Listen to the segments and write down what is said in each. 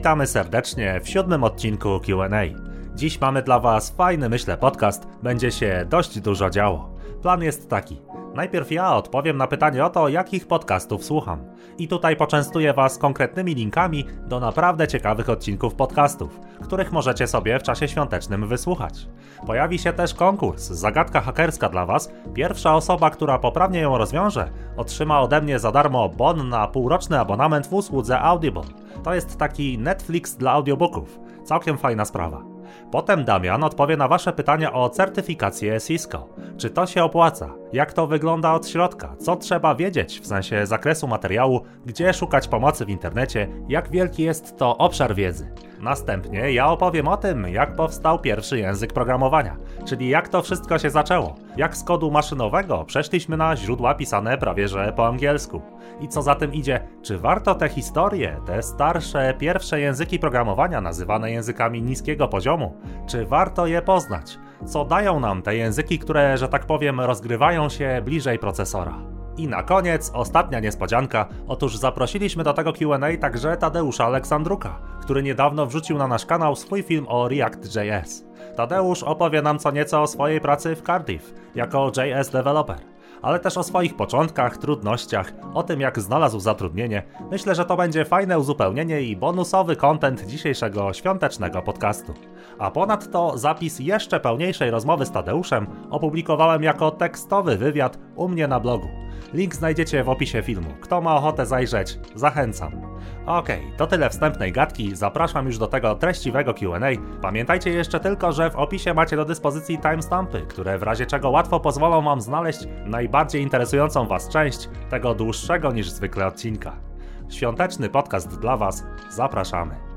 Witamy serdecznie w siódmym odcinku QA. Dziś mamy dla Was fajny, myślę, podcast. Będzie się dość dużo działo. Plan jest taki. Najpierw ja odpowiem na pytanie o to, jakich podcastów słucham. I tutaj poczęstuję Was konkretnymi linkami do naprawdę ciekawych odcinków podcastów, których możecie sobie w czasie świątecznym wysłuchać. Pojawi się też konkurs, zagadka hakerska dla Was. Pierwsza osoba, która poprawnie ją rozwiąże, otrzyma ode mnie za darmo bon na półroczny abonament w usłudze Audible. To jest taki Netflix dla audiobooków. Całkiem fajna sprawa. Potem Damian odpowie na Wasze pytania o certyfikację Cisco. Czy to się opłaca? Jak to wygląda od środka? Co trzeba wiedzieć w sensie zakresu materiału? Gdzie szukać pomocy w internecie? Jak wielki jest to obszar wiedzy? Następnie ja opowiem o tym, jak powstał pierwszy język programowania, czyli jak to wszystko się zaczęło. Jak z kodu maszynowego przeszliśmy na źródła pisane prawie że po angielsku. I co za tym idzie, czy warto te historie, te starsze, pierwsze języki programowania nazywane językami niskiego poziomu, czy warto je poznać? Co dają nam te języki, które, że tak powiem, rozgrywają się bliżej procesora? I na koniec ostatnia niespodzianka. Otóż zaprosiliśmy do tego QA także Tadeusza Aleksandruka, który niedawno wrzucił na nasz kanał swój film o React.js. Tadeusz opowie nam co nieco o swojej pracy w Cardiff jako JS developer ale też o swoich początkach, trudnościach, o tym jak znalazł zatrudnienie. Myślę, że to będzie fajne uzupełnienie i bonusowy kontent dzisiejszego świątecznego podcastu. A ponadto zapis jeszcze pełniejszej rozmowy z Tadeuszem opublikowałem jako tekstowy wywiad u mnie na blogu. Link znajdziecie w opisie filmu. Kto ma ochotę zajrzeć, zachęcam. Okej, okay, to tyle wstępnej gadki, zapraszam już do tego treściwego QA. Pamiętajcie jeszcze tylko, że w opisie macie do dyspozycji timestampy, które w razie czego łatwo pozwolą wam znaleźć najbardziej interesującą was część tego dłuższego niż zwykle odcinka. Świąteczny podcast dla was, zapraszamy.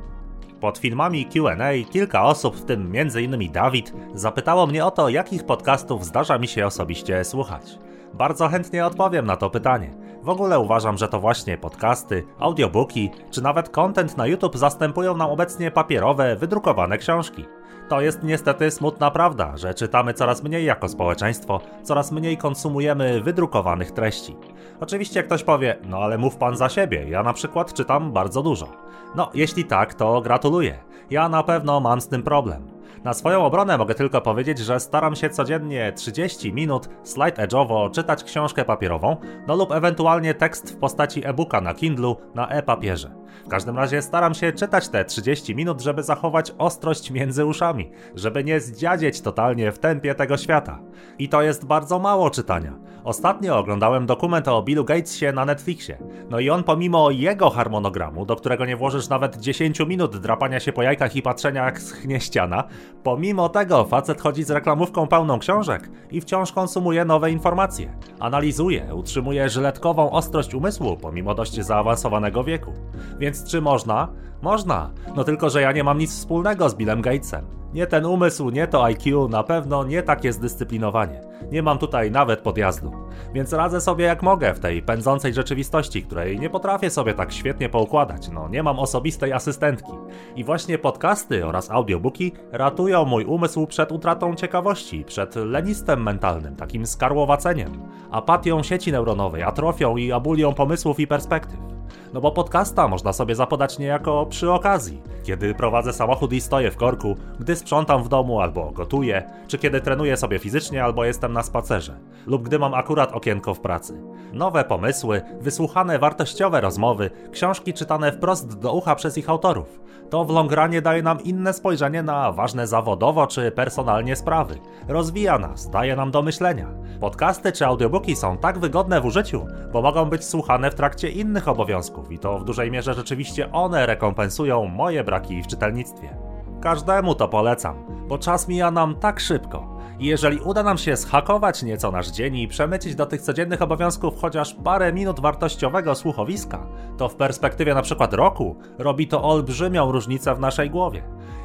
Pod filmami QA kilka osób, w tym m.in. Dawid, zapytało mnie o to, jakich podcastów zdarza mi się osobiście słuchać. Bardzo chętnie odpowiem na to pytanie. W ogóle uważam, że to właśnie podcasty, audiobooki czy nawet content na YouTube zastępują nam obecnie papierowe, wydrukowane książki. To jest niestety smutna prawda, że czytamy coraz mniej jako społeczeństwo, coraz mniej konsumujemy wydrukowanych treści. Oczywiście ktoś powie, no ale mów pan za siebie, ja na przykład czytam bardzo dużo. No, jeśli tak, to gratuluję. Ja na pewno mam z tym problem. Na swoją obronę mogę tylko powiedzieć, że staram się codziennie 30 minut slide edge'owo czytać książkę papierową, no lub ewentualnie tekst w postaci e-booka na Kindlu na e-papierze. W każdym razie staram się czytać te 30 minut, żeby zachować ostrość między uszami, żeby nie zdziadzieć totalnie w tempie tego świata. I to jest bardzo mało czytania. Ostatnio oglądałem dokument o Billu Gatesie na Netflixie. No i on pomimo jego harmonogramu, do którego nie włożysz nawet 10 minut drapania się po jajkach i patrzenia jak schnie ściana, pomimo tego facet chodzi z reklamówką pełną książek i wciąż konsumuje nowe informacje. Analizuje, utrzymuje żyletkową ostrość umysłu pomimo dość zaawansowanego wieku. Więc czy można? Można. No tylko, że ja nie mam nic wspólnego z Billem Gatesem. Nie ten umysł, nie to IQ, na pewno nie takie zdyscyplinowanie. Nie mam tutaj nawet podjazdu. Więc radzę sobie jak mogę w tej pędzącej rzeczywistości, której nie potrafię sobie tak świetnie poukładać. No, nie mam osobistej asystentki. I właśnie podcasty oraz audiobooki ratują mój umysł przed utratą ciekawości, przed lenistwem mentalnym, takim skarłowaceniem, apatią sieci neuronowej, atrofią i abulią pomysłów i perspektyw. No bo podcasta można sobie zapodać niejako przy okazji, kiedy prowadzę samochód i stoję w korku, gdy sprzątam w domu albo gotuję, czy kiedy trenuję sobie fizycznie albo jestem na spacerze, lub gdy mam akurat okienko w pracy. Nowe pomysły, wysłuchane wartościowe rozmowy, książki czytane wprost do ucha przez ich autorów. To w longranie daje nam inne spojrzenie na ważne zawodowo czy personalnie sprawy. Rozwija nas, daje nam do myślenia. Podcasty czy audiobooki są tak wygodne w użyciu, bo mogą być słuchane w trakcie innych obowiązków i to w dużej mierze rzeczywiście one rekompensują moje braki w czytelnictwie. Każdemu to polecam, bo czas mija nam tak szybko. I jeżeli uda nam się zhakować nieco nasz dzień i przemycić do tych codziennych obowiązków chociaż parę minut wartościowego słuchowiska, to w perspektywie na przykład roku robi to olbrzymią różnicę w naszej głowie.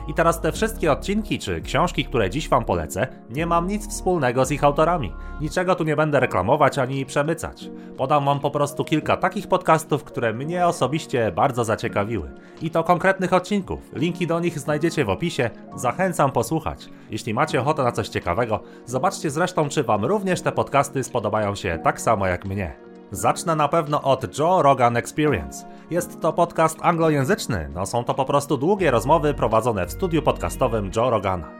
I teraz te wszystkie odcinki czy książki, które dziś Wam polecę, nie mam nic wspólnego z ich autorami. Niczego tu nie będę reklamować ani przemycać. Podam Wam po prostu kilka takich podcastów, które mnie osobiście bardzo zaciekawiły. I to konkretnych odcinków. Linki do nich znajdziecie w opisie. Zachęcam posłuchać. Jeśli macie ochotę na coś ciekawego, zobaczcie zresztą, czy Wam również te podcasty spodobają się tak samo jak mnie. Zacznę na pewno od Joe Rogan Experience. Jest to podcast anglojęzyczny, no są to po prostu długie rozmowy prowadzone w studiu podcastowym Joe Rogana.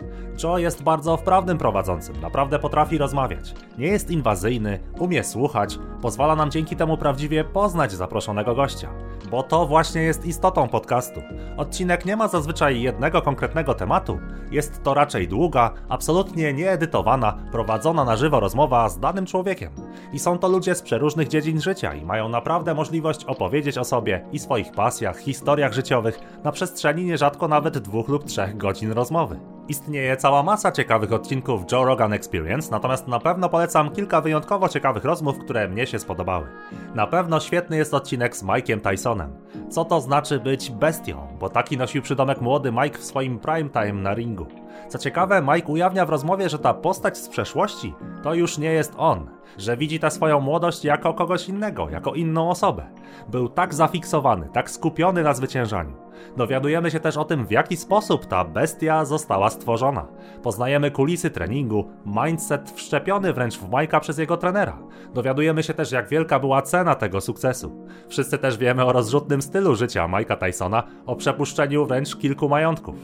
Joe jest bardzo wprawnym prowadzącym, naprawdę potrafi rozmawiać. Nie jest inwazyjny, umie słuchać, pozwala nam dzięki temu prawdziwie poznać zaproszonego gościa. Bo to właśnie jest istotą podcastu. Odcinek nie ma zazwyczaj jednego konkretnego tematu, jest to raczej długa, absolutnie nieedytowana, prowadzona na żywo rozmowa z danym człowiekiem. I są to ludzie z przeróżnych dziedzin życia i mają naprawdę możliwość opowiedzieć o sobie i swoich pasjach, historiach życiowych na przestrzeni nierzadko nawet dwóch lub trzech godzin rozmowy. Istnieje cała masa ciekawych odcinków Joe Rogan Experience, natomiast na pewno polecam kilka wyjątkowo ciekawych rozmów, które mnie się spodobały. Na pewno świetny jest odcinek z Mike'iem Tysonem. Co to znaczy być bestią? Bo taki nosił przydomek młody Mike w swoim prime time na ringu. Co ciekawe, Mike ujawnia w rozmowie, że ta postać z przeszłości to już nie jest on, że widzi tę swoją młodość jako kogoś innego, jako inną osobę. Był tak zafiksowany, tak skupiony na zwyciężaniu. Dowiadujemy się też o tym, w jaki sposób ta bestia została stworzona. Poznajemy kulisy treningu, mindset wszczepiony wręcz w Majka przez jego trenera. Dowiadujemy się też, jak wielka była cena tego sukcesu. Wszyscy też wiemy o rozrzutnym stylu życia Majka Tysona, o przepuszczeniu wręcz kilku majątków.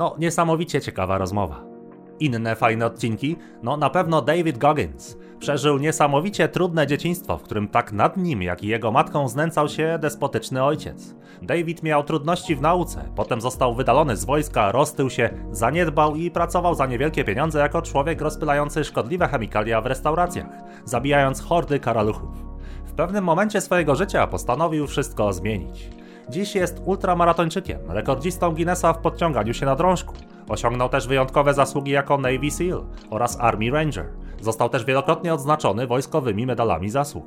No, niesamowicie ciekawa rozmowa. Inne fajne odcinki? No, na pewno David Goggins. Przeżył niesamowicie trudne dzieciństwo, w którym tak nad nim, jak i jego matką znęcał się despotyczny ojciec. David miał trudności w nauce, potem został wydalony z wojska, roztył się, zaniedbał i pracował za niewielkie pieniądze jako człowiek rozpylający szkodliwe chemikalia w restauracjach, zabijając hordy karaluchów. W pewnym momencie swojego życia postanowił wszystko zmienić. Dziś jest ultramaratończykiem, rekordzistą Guinnessa w podciąganiu się na drążku. Osiągnął też wyjątkowe zasługi jako Navy SEAL oraz Army Ranger. Został też wielokrotnie odznaczony wojskowymi medalami zasług.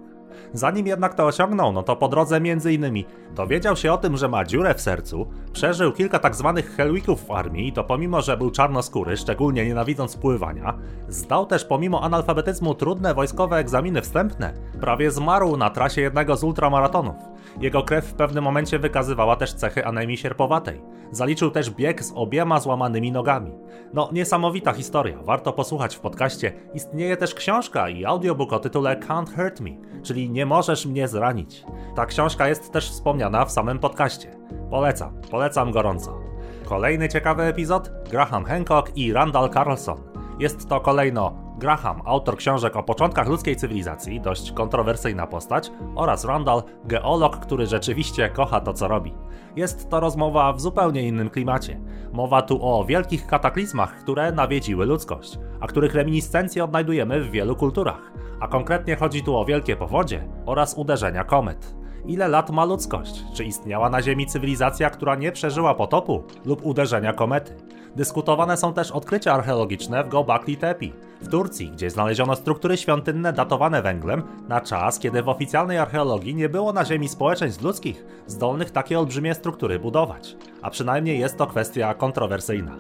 Zanim jednak to osiągnął, no to po drodze między innymi dowiedział się o tym, że ma dziurę w sercu, przeżył kilka tak zwanych Hellwicków w armii, to pomimo, że był czarnoskóry, szczególnie nienawidząc pływania, zdał też pomimo analfabetyzmu trudne wojskowe egzaminy wstępne, prawie zmarł na trasie jednego z ultramaratonów. Jego krew w pewnym momencie wykazywała też cechy anemii sierpowatej. Zaliczył też bieg z obiema złamanymi nogami. No, niesamowita historia, warto posłuchać w podcaście. Istnieje też książka i audiobook o tytule Can't Hurt Me, czyli Nie możesz mnie zranić. Ta książka jest też wspomniana w samym podcaście. Polecam, polecam gorąco. Kolejny ciekawy epizod? Graham Hancock i Randall Carlson. Jest to kolejno Graham, autor książek o początkach ludzkiej cywilizacji, dość kontrowersyjna postać, oraz Randall, geolog, który rzeczywiście kocha to, co robi. Jest to rozmowa w zupełnie innym klimacie. Mowa tu o wielkich kataklizmach, które nawiedziły ludzkość, a których reminiscencje odnajdujemy w wielu kulturach. A konkretnie chodzi tu o wielkie powodzie oraz uderzenia komet. Ile lat ma ludzkość? Czy istniała na Ziemi cywilizacja, która nie przeżyła potopu lub uderzenia komety? Dyskutowane są też odkrycia archeologiczne w Gobekli Tepe w Turcji, gdzie znaleziono struktury świątynne datowane węglem na czas, kiedy w oficjalnej archeologii nie było na Ziemi społeczeństw ludzkich zdolnych takie olbrzymie struktury budować. A przynajmniej jest to kwestia kontrowersyjna.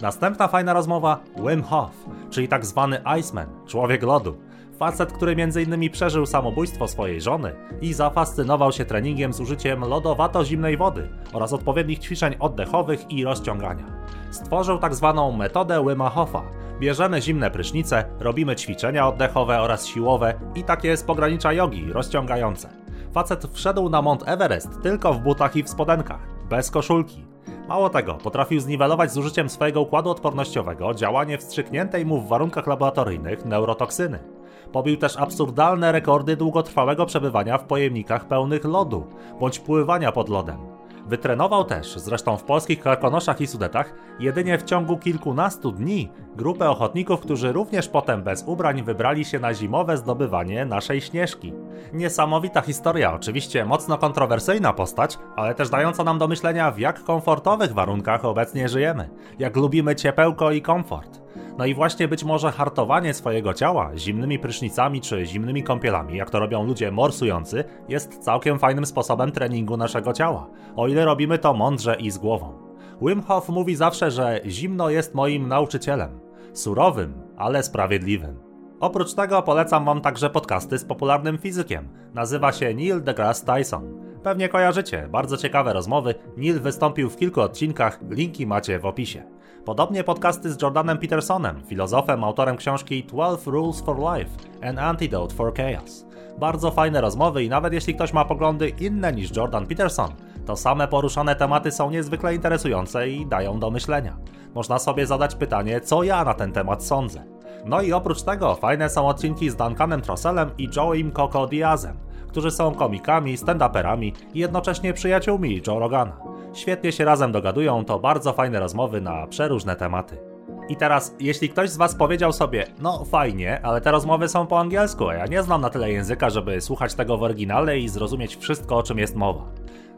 Następna fajna rozmowa Wim Hof, czyli tak zwany Iceman, człowiek lodu. Facet, który m.in. przeżył samobójstwo swojej żony i zafascynował się treningiem z użyciem lodowato-zimnej wody oraz odpowiednich ćwiczeń oddechowych i rozciągania. Stworzył tak zwaną metodę Wima Hofa. Bierzemy zimne prysznice, robimy ćwiczenia oddechowe oraz siłowe i takie z pogranicza jogi rozciągające. Facet wszedł na Mount Everest tylko w butach i w spodenkach, bez koszulki. Mało tego, potrafił zniwelować z użyciem swojego układu odpornościowego działanie wstrzykniętej mu w warunkach laboratoryjnych neurotoksyny. Pobił też absurdalne rekordy długotrwałego przebywania w pojemnikach pełnych lodu, bądź pływania pod lodem. Wytrenował też, zresztą w polskich Karkonoszach i Sudetach, jedynie w ciągu kilkunastu dni grupę ochotników, którzy również potem bez ubrań wybrali się na zimowe zdobywanie naszej Śnieżki. Niesamowita historia, oczywiście mocno kontrowersyjna postać, ale też dająca nam do myślenia w jak komfortowych warunkach obecnie żyjemy, jak lubimy ciepełko i komfort. No i właśnie być może hartowanie swojego ciała zimnymi prysznicami czy zimnymi kąpielami, jak to robią ludzie morsujący, jest całkiem fajnym sposobem treningu naszego ciała, o ile robimy to mądrze i z głową. Wim Hof mówi zawsze, że zimno jest moim nauczycielem. Surowym, ale sprawiedliwym. Oprócz tego polecam Wam także podcasty z popularnym fizykiem. Nazywa się Neil deGrasse Tyson. Pewnie kojarzycie, bardzo ciekawe rozmowy. Neil wystąpił w kilku odcinkach, linki macie w opisie. Podobnie podcasty z Jordanem Petersonem, filozofem, autorem książki 12 Rules for Life An Antidote for Chaos. Bardzo fajne rozmowy i nawet jeśli ktoś ma poglądy inne niż Jordan Peterson, to same poruszane tematy są niezwykle interesujące i dają do myślenia. Można sobie zadać pytanie, co ja na ten temat sądzę. No i oprócz tego fajne są odcinki z Duncanem Troselem i Joe'im Coco Diazem, którzy są komikami, stand-uperami i jednocześnie przyjaciółmi Joe Rogana. Świetnie się razem dogadują, to bardzo fajne rozmowy na przeróżne tematy. I teraz, jeśli ktoś z Was powiedział sobie, no fajnie, ale te rozmowy są po angielsku, a ja nie znam na tyle języka, żeby słuchać tego w oryginale i zrozumieć wszystko, o czym jest mowa.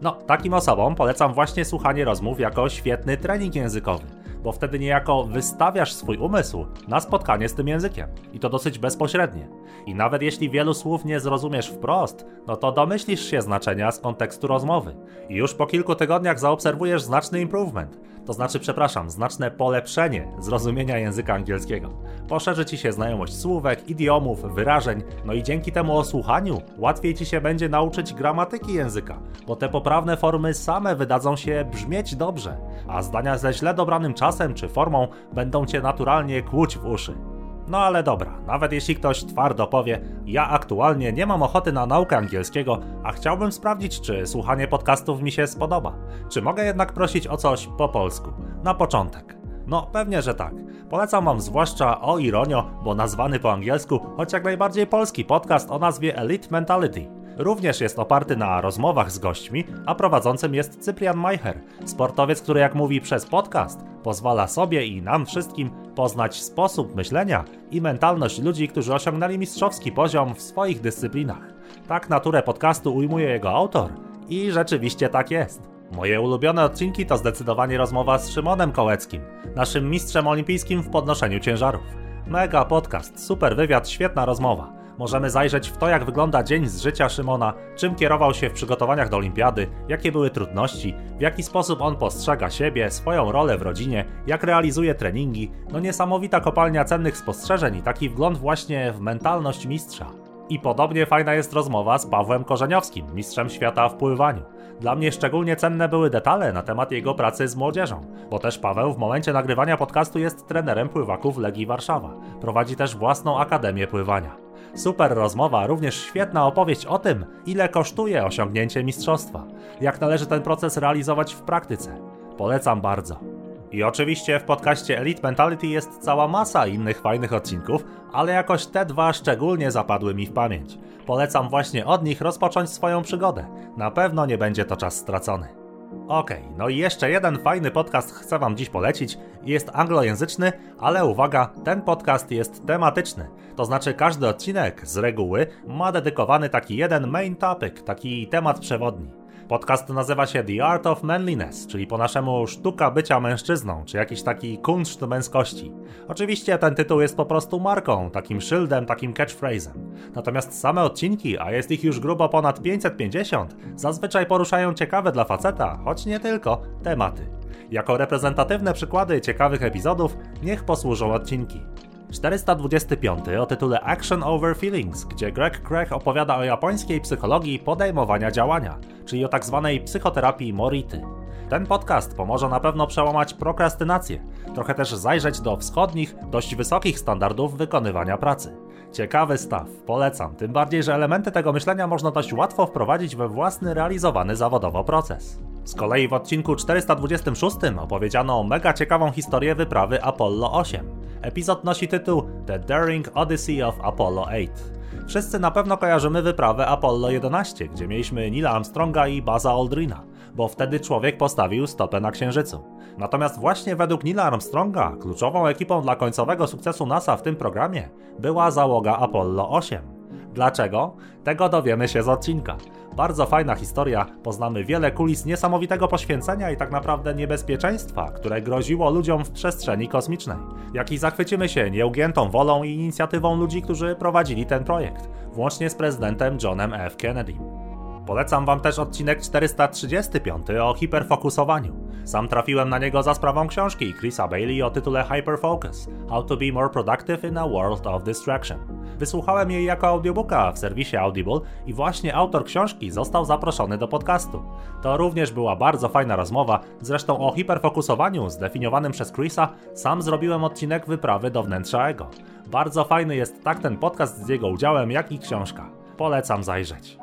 No, takim osobom polecam właśnie słuchanie rozmów jako świetny trening językowy bo wtedy niejako wystawiasz swój umysł na spotkanie z tym językiem. I to dosyć bezpośrednie. I nawet jeśli wielu słów nie zrozumiesz wprost, no to domyślisz się znaczenia z kontekstu rozmowy. I już po kilku tygodniach zaobserwujesz znaczny improvement to znaczy, przepraszam, znaczne polepszenie zrozumienia języka angielskiego. Poszerzy ci się znajomość słówek, idiomów, wyrażeń, no i dzięki temu osłuchaniu łatwiej ci się będzie nauczyć gramatyki języka, bo te poprawne formy same wydadzą się brzmieć dobrze, a zdania ze źle dobranym czasem czy formą będą cię naturalnie kłuć w uszy. No ale dobra, nawet jeśli ktoś twardo powie, ja aktualnie nie mam ochoty na naukę angielskiego, a chciałbym sprawdzić, czy słuchanie podcastów mi się spodoba. Czy mogę jednak prosić o coś po polsku? Na początek. No, pewnie, że tak. Polecam Wam zwłaszcza o Ironio, bo nazwany po angielsku, choć jak najbardziej polski podcast o nazwie Elite Mentality. Również jest oparty na rozmowach z gośćmi, a prowadzącym jest Cyprian Majcher, sportowiec, który jak mówi przez podcast, pozwala sobie i nam wszystkim poznać sposób myślenia i mentalność ludzi, którzy osiągnęli mistrzowski poziom w swoich dyscyplinach. Tak naturę podcastu ujmuje jego autor i rzeczywiście tak jest. Moje ulubione odcinki to zdecydowanie rozmowa z Szymonem Kołeckim, naszym mistrzem olimpijskim w podnoszeniu ciężarów. Mega podcast, super wywiad, świetna rozmowa. Możemy zajrzeć w to, jak wygląda dzień z życia Szymona, czym kierował się w przygotowaniach do olimpiady, jakie były trudności, w jaki sposób on postrzega siebie, swoją rolę w rodzinie, jak realizuje treningi. No niesamowita kopalnia cennych spostrzeżeń i taki wgląd właśnie w mentalność mistrza. I podobnie fajna jest rozmowa z Pawłem Korzeniowskim, mistrzem świata w pływaniu. Dla mnie szczególnie cenne były detale na temat jego pracy z młodzieżą, bo też Paweł w momencie nagrywania podcastu jest trenerem pływaków Legii Warszawa. Prowadzi też własną akademię pływania. Super rozmowa, również świetna opowieść o tym, ile kosztuje osiągnięcie mistrzostwa, jak należy ten proces realizować w praktyce. Polecam bardzo. I oczywiście w podcaście Elite Mentality jest cała masa innych fajnych odcinków, ale jakoś te dwa szczególnie zapadły mi w pamięć. Polecam właśnie od nich rozpocząć swoją przygodę. Na pewno nie będzie to czas stracony. Okej, okay, no i jeszcze jeden fajny podcast chcę Wam dziś polecić. Jest anglojęzyczny, ale uwaga, ten podcast jest tematyczny. To znaczy każdy odcinek z reguły ma dedykowany taki jeden main topic, taki temat przewodni. Podcast nazywa się The Art of Manliness, czyli po naszemu sztuka bycia mężczyzną, czy jakiś taki kunszt męskości. Oczywiście ten tytuł jest po prostu marką, takim szyldem, takim catchphrase'em. Natomiast same odcinki, a jest ich już grubo ponad 550, zazwyczaj poruszają ciekawe dla faceta, choć nie tylko, tematy. Jako reprezentatywne przykłady ciekawych epizodów niech posłużą odcinki. 425 o tytule Action Over Feelings, gdzie Greg Craig opowiada o japońskiej psychologii podejmowania działania, czyli o tzw. Tak psychoterapii Mority. Ten podcast pomoże na pewno przełamać prokrastynację, trochę też zajrzeć do wschodnich, dość wysokich standardów wykonywania pracy. Ciekawy staw, polecam, tym bardziej, że elementy tego myślenia można dość łatwo wprowadzić we własny realizowany zawodowo proces. Z kolei w odcinku 426 opowiedziano mega ciekawą historię wyprawy Apollo 8. Epizod nosi tytuł The Daring Odyssey of Apollo 8. Wszyscy na pewno kojarzymy wyprawę Apollo 11, gdzie mieliśmy Neila Armstronga i Baza Aldrina, bo wtedy człowiek postawił stopę na Księżycu. Natomiast właśnie według Neila Armstronga kluczową ekipą dla końcowego sukcesu NASA w tym programie była załoga Apollo 8. Dlaczego? Tego dowiemy się z odcinka Bardzo fajna historia, poznamy wiele kulis niesamowitego poświęcenia i tak naprawdę niebezpieczeństwa, które groziło ludziom w przestrzeni kosmicznej. Jak i zachwycimy się nieugiętą wolą i inicjatywą ludzi, którzy prowadzili ten projekt, włącznie z prezydentem Johnem F. Kennedy. Polecam Wam też odcinek 435 o hiperfokusowaniu. Sam trafiłem na niego za sprawą książki Chrisa Bailey o tytule Hyperfocus How to be more productive in a world of distraction. Wysłuchałem jej jako audiobooka w serwisie Audible i właśnie autor książki został zaproszony do podcastu. To również była bardzo fajna rozmowa, zresztą o hiperfokusowaniu zdefiniowanym przez Chrisa sam zrobiłem odcinek wyprawy do wnętrza ego. Bardzo fajny jest tak ten podcast z jego udziałem, jak i książka. Polecam zajrzeć.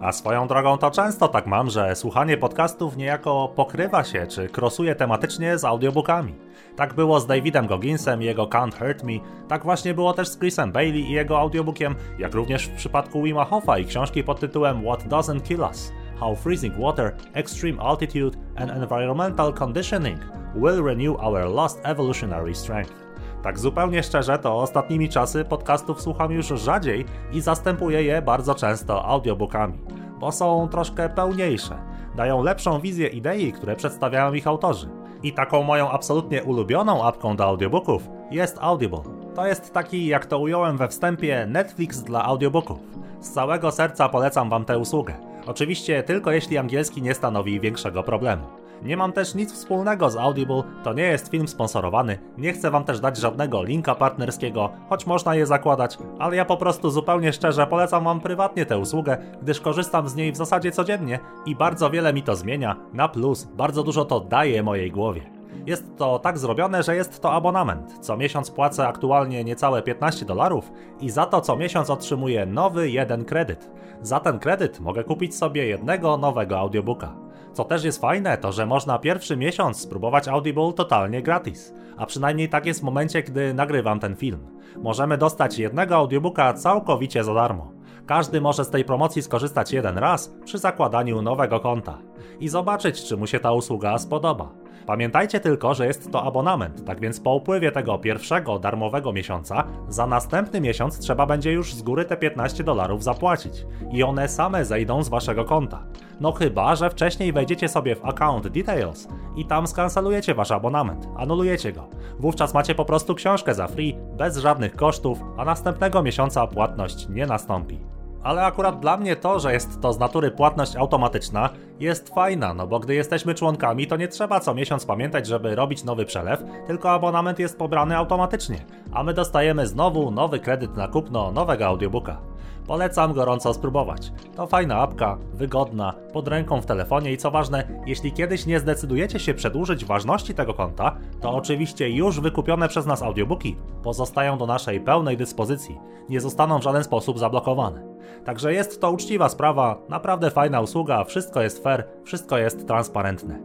A swoją drogą to często tak mam, że słuchanie podcastów niejako pokrywa się czy krosuje tematycznie z audiobookami. Tak było z Davidem Gogginsem i jego Can't Hurt Me, tak właśnie było też z Chrisem Bailey i jego audiobookiem, jak również w przypadku Wima Hofa i książki pod tytułem What Doesn't Kill Us How Freezing Water, Extreme Altitude and Environmental Conditioning Will Renew Our Lost Evolutionary Strength. Tak zupełnie szczerze, to ostatnimi czasy podcastów słucham już rzadziej i zastępuję je bardzo często audiobookami, bo są troszkę pełniejsze, dają lepszą wizję idei, które przedstawiają ich autorzy. I taką moją absolutnie ulubioną apką do audiobooków jest Audible. To jest taki, jak to ująłem we wstępie, Netflix dla audiobooków. Z całego serca polecam Wam tę usługę. Oczywiście tylko jeśli angielski nie stanowi większego problemu. Nie mam też nic wspólnego z Audible, to nie jest film sponsorowany, nie chcę wam też dać żadnego linka partnerskiego, choć można je zakładać, ale ja po prostu zupełnie szczerze polecam wam prywatnie tę usługę, gdyż korzystam z niej w zasadzie codziennie i bardzo wiele mi to zmienia, na plus, bardzo dużo to daje mojej głowie. Jest to tak zrobione, że jest to abonament. Co miesiąc płacę aktualnie niecałe 15 dolarów i za to co miesiąc otrzymuję nowy jeden kredyt. Za ten kredyt mogę kupić sobie jednego nowego audiobooka. Co też jest fajne, to że można pierwszy miesiąc spróbować Audible totalnie gratis. A przynajmniej tak jest w momencie, gdy nagrywam ten film. Możemy dostać jednego audiobooka całkowicie za darmo. Każdy może z tej promocji skorzystać jeden raz przy zakładaniu nowego konta i zobaczyć, czy mu się ta usługa spodoba. Pamiętajcie tylko, że jest to abonament, tak więc po upływie tego pierwszego darmowego miesiąca, za następny miesiąc trzeba będzie już z góry te 15 dolarów zapłacić i one same zejdą z waszego konta. No chyba, że wcześniej wejdziecie sobie w account details i tam skancelujecie wasz abonament, anulujecie go. Wówczas macie po prostu książkę za free, bez żadnych kosztów, a następnego miesiąca płatność nie nastąpi ale akurat dla mnie to, że jest to z natury płatność automatyczna, jest fajna, no bo gdy jesteśmy członkami, to nie trzeba co miesiąc pamiętać, żeby robić nowy przelew, tylko abonament jest pobrany automatycznie, a my dostajemy znowu nowy kredyt na kupno nowego audiobooka. Polecam gorąco spróbować. To fajna apka, wygodna, pod ręką w telefonie i co ważne, jeśli kiedyś nie zdecydujecie się przedłużyć ważności tego konta, to oczywiście już wykupione przez nas audiobooki pozostają do naszej pełnej dyspozycji, nie zostaną w żaden sposób zablokowane. Także jest to uczciwa sprawa, naprawdę fajna usługa, wszystko jest fair, wszystko jest transparentne.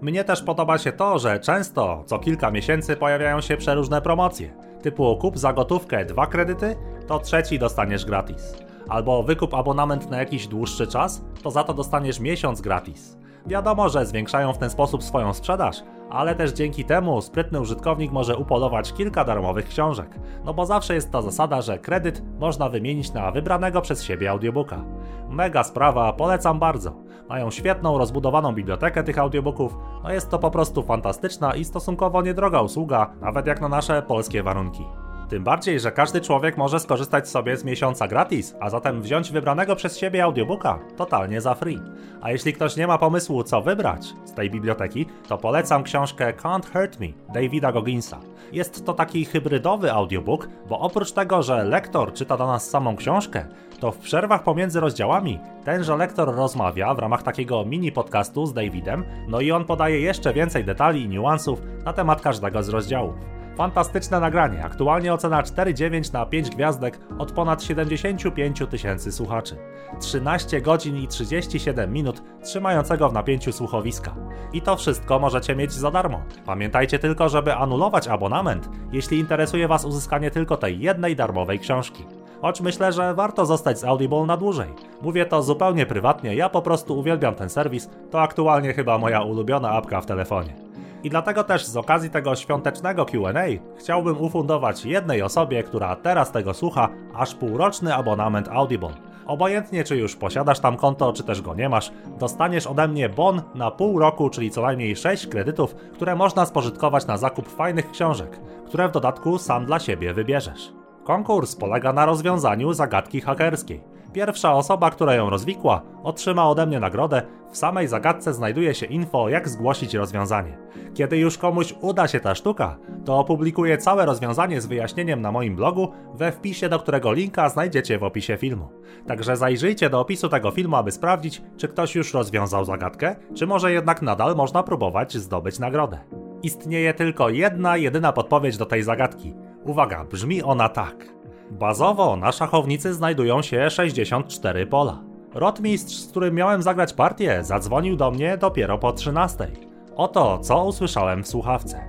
Mnie też podoba się to, że często, co kilka miesięcy pojawiają się przeróżne promocje, typu kup za gotówkę dwa kredyty, to trzeci dostaniesz gratis. Albo wykup abonament na jakiś dłuższy czas, to za to dostaniesz miesiąc gratis. Wiadomo, że zwiększają w ten sposób swoją sprzedaż, ale też dzięki temu sprytny użytkownik może upolować kilka darmowych książek. No bo zawsze jest ta zasada, że kredyt można wymienić na wybranego przez siebie audiobooka. Mega sprawa, polecam bardzo. Mają świetną, rozbudowaną bibliotekę tych audiobooków, no jest to po prostu fantastyczna i stosunkowo niedroga usługa, nawet jak na nasze polskie warunki. Tym bardziej, że każdy człowiek może skorzystać sobie z miesiąca gratis, a zatem wziąć wybranego przez siebie audiobooka totalnie za free. A jeśli ktoś nie ma pomysłu, co wybrać z tej biblioteki, to polecam książkę Can't Hurt Me Davida Gogginsa. Jest to taki hybrydowy audiobook, bo oprócz tego, że lektor czyta do nas samą książkę, to w przerwach pomiędzy rozdziałami tenże lektor rozmawia w ramach takiego mini podcastu z Davidem, no i on podaje jeszcze więcej detali i niuansów na temat każdego z rozdziałów. Fantastyczne nagranie, aktualnie ocena 4,9 na 5 gwiazdek od ponad 75 tysięcy słuchaczy. 13 godzin i 37 minut trzymającego w napięciu słuchowiska. I to wszystko możecie mieć za darmo. Pamiętajcie tylko, żeby anulować abonament, jeśli interesuje Was uzyskanie tylko tej jednej darmowej książki. Choć myślę, że warto zostać z Audible na dłużej. Mówię to zupełnie prywatnie, ja po prostu uwielbiam ten serwis, to aktualnie chyba moja ulubiona apka w telefonie. I dlatego też z okazji tego świątecznego QA chciałbym ufundować jednej osobie, która teraz tego słucha, aż półroczny abonament Audible. Obojętnie czy już posiadasz tam konto, czy też go nie masz, dostaniesz ode mnie bon na pół roku, czyli co najmniej 6 kredytów, które można spożytkować na zakup fajnych książek, które w dodatku sam dla siebie wybierzesz. Konkurs polega na rozwiązaniu zagadki hakerskiej. Pierwsza osoba, która ją rozwikła, otrzyma ode mnie nagrodę. W samej zagadce znajduje się info, jak zgłosić rozwiązanie. Kiedy już komuś uda się ta sztuka, to opublikuję całe rozwiązanie z wyjaśnieniem na moim blogu, we wpisie do którego linka znajdziecie w opisie filmu. Także zajrzyjcie do opisu tego filmu, aby sprawdzić, czy ktoś już rozwiązał zagadkę, czy może jednak nadal można próbować zdobyć nagrodę. Istnieje tylko jedna, jedyna podpowiedź do tej zagadki. Uwaga, brzmi ona tak. Bazowo na szachownicy znajdują się 64 pola. Rotmistrz, z którym miałem zagrać partię, zadzwonił do mnie dopiero po 13. Oto co usłyszałem w słuchawce.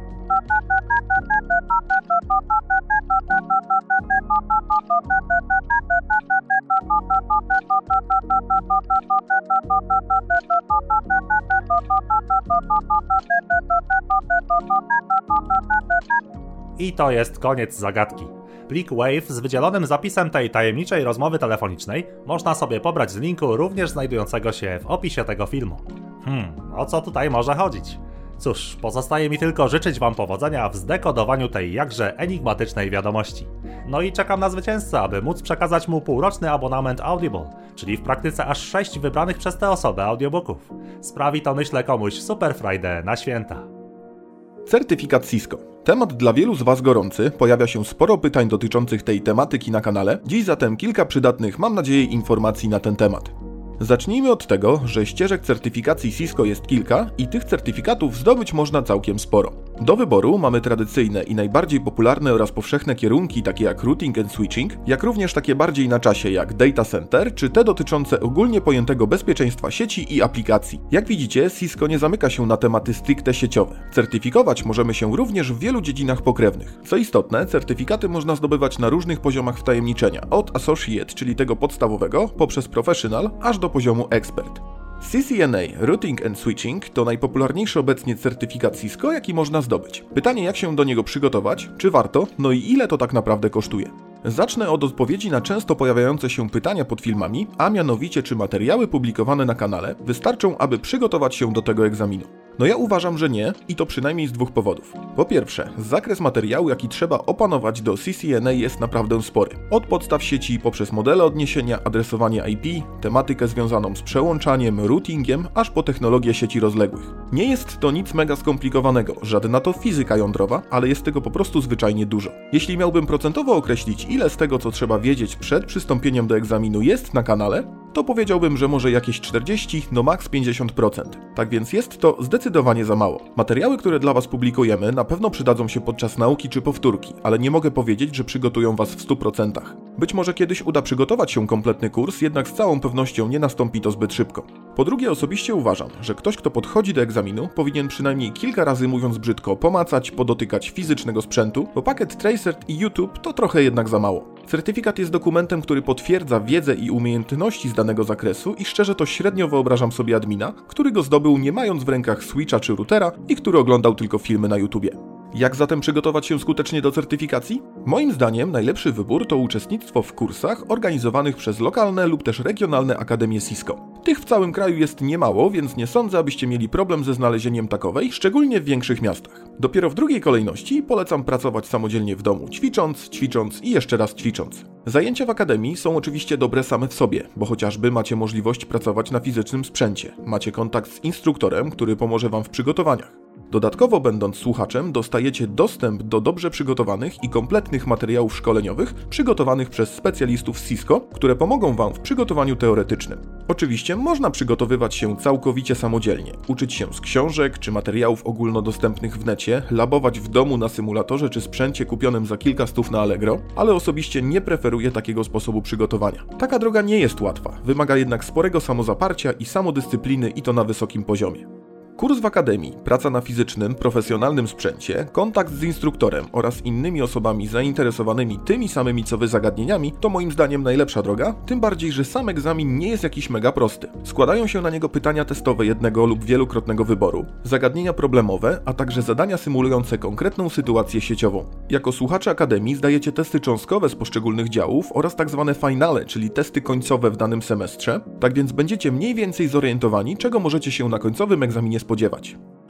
I to jest koniec zagadki. Plik WAVE z wydzielonym zapisem tej tajemniczej rozmowy telefonicznej można sobie pobrać z linku również znajdującego się w opisie tego filmu. Hmm, o co tutaj może chodzić? Cóż, pozostaje mi tylko życzyć Wam powodzenia w zdekodowaniu tej jakże enigmatycznej wiadomości. No i czekam na zwycięzcę, aby móc przekazać mu półroczny abonament Audible, czyli w praktyce aż 6 wybranych przez tę osobę audiobooków. Sprawi to myślę komuś Super Friday na święta. Certyfikat Cisco. Temat dla wielu z Was gorący, pojawia się sporo pytań dotyczących tej tematyki na kanale. Dziś zatem kilka przydatnych, mam nadzieję, informacji na ten temat. Zacznijmy od tego, że ścieżek certyfikacji Cisco jest kilka i tych certyfikatów zdobyć można całkiem sporo. Do wyboru mamy tradycyjne i najbardziej popularne oraz powszechne kierunki takie jak routing and switching, jak również takie bardziej na czasie jak data center, czy te dotyczące ogólnie pojętego bezpieczeństwa sieci i aplikacji. Jak widzicie, Cisco nie zamyka się na tematy stricte sieciowe. Certyfikować możemy się również w wielu dziedzinach pokrewnych. Co istotne, certyfikaty można zdobywać na różnych poziomach wtajemniczenia, od associate, czyli tego podstawowego, poprzez professional, aż do poziomu expert. CCNA Routing and Switching to najpopularniejszy obecnie certyfikat Cisco, jaki można zdobyć. Pytanie, jak się do niego przygotować, czy warto, no i ile to tak naprawdę kosztuje. Zacznę od odpowiedzi na często pojawiające się pytania pod filmami, a mianowicie czy materiały publikowane na kanale wystarczą, aby przygotować się do tego egzaminu. No ja uważam, że nie i to przynajmniej z dwóch powodów. Po pierwsze, zakres materiału, jaki trzeba opanować do CCNA jest naprawdę spory. Od podstaw sieci poprzez modele odniesienia, adresowanie IP, tematykę związaną z przełączaniem, routingiem, aż po technologię sieci rozległych. Nie jest to nic mega skomplikowanego, żadna to fizyka jądrowa, ale jest tego po prostu zwyczajnie dużo. Jeśli miałbym procentowo określić, ile z tego, co trzeba wiedzieć przed przystąpieniem do egzaminu jest na kanale, to powiedziałbym, że może jakieś 40, no maks 50%. Tak więc jest to zdecydowanie za mało. Materiały, które dla Was publikujemy, na pewno przydadzą się podczas nauki czy powtórki, ale nie mogę powiedzieć, że przygotują Was w 100%. Być może kiedyś uda przygotować się kompletny kurs, jednak z całą pewnością nie nastąpi to zbyt szybko. Po drugie, osobiście uważam, że ktoś, kto podchodzi do egzaminu, powinien przynajmniej kilka razy, mówiąc brzydko, pomacać, podotykać fizycznego sprzętu, bo pakiet Tracer i YouTube to trochę jednak za mało. Certyfikat jest dokumentem, który potwierdza wiedzę i umiejętności z danego zakresu i szczerze to średnio wyobrażam sobie admina, który go zdobył nie mając w rękach Switcha czy routera i który oglądał tylko filmy na YouTubie. Jak zatem przygotować się skutecznie do certyfikacji? Moim zdaniem najlepszy wybór to uczestnictwo w kursach organizowanych przez lokalne lub też regionalne akademie Cisco. Tych w całym kraju jest niemało, więc nie sądzę, abyście mieli problem ze znalezieniem takowej, szczególnie w większych miastach. Dopiero w drugiej kolejności polecam pracować samodzielnie w domu, ćwicząc, ćwicząc i jeszcze raz ćwicząc. Zajęcia w akademii są oczywiście dobre same w sobie, bo chociażby macie możliwość pracować na fizycznym sprzęcie, macie kontakt z instruktorem, który pomoże Wam w przygotowaniach. Dodatkowo, będąc słuchaczem, dostajecie dostęp do dobrze przygotowanych i kompletnych materiałów szkoleniowych przygotowanych przez specjalistów Cisco, które pomogą Wam w przygotowaniu teoretycznym. Oczywiście można przygotowywać się całkowicie samodzielnie, uczyć się z książek czy materiałów ogólnodostępnych w necie, labować w domu na symulatorze czy sprzęcie kupionym za kilka stów na Allegro, ale osobiście nie preferuję takiego sposobu przygotowania. Taka droga nie jest łatwa, wymaga jednak sporego samozaparcia i samodyscypliny i to na wysokim poziomie. Kurs w akademii, praca na fizycznym, profesjonalnym sprzęcie, kontakt z instruktorem oraz innymi osobami zainteresowanymi tymi samymi co wy zagadnieniami to moim zdaniem najlepsza droga, tym bardziej, że sam egzamin nie jest jakiś mega prosty. Składają się na niego pytania testowe jednego lub wielokrotnego wyboru, zagadnienia problemowe, a także zadania symulujące konkretną sytuację sieciową. Jako słuchacze akademii zdajecie testy cząstkowe z poszczególnych działów oraz tak zwane finale, czyli testy końcowe w danym semestrze, tak więc będziecie mniej więcej zorientowani, czego możecie się na końcowym egzaminie spodziewać.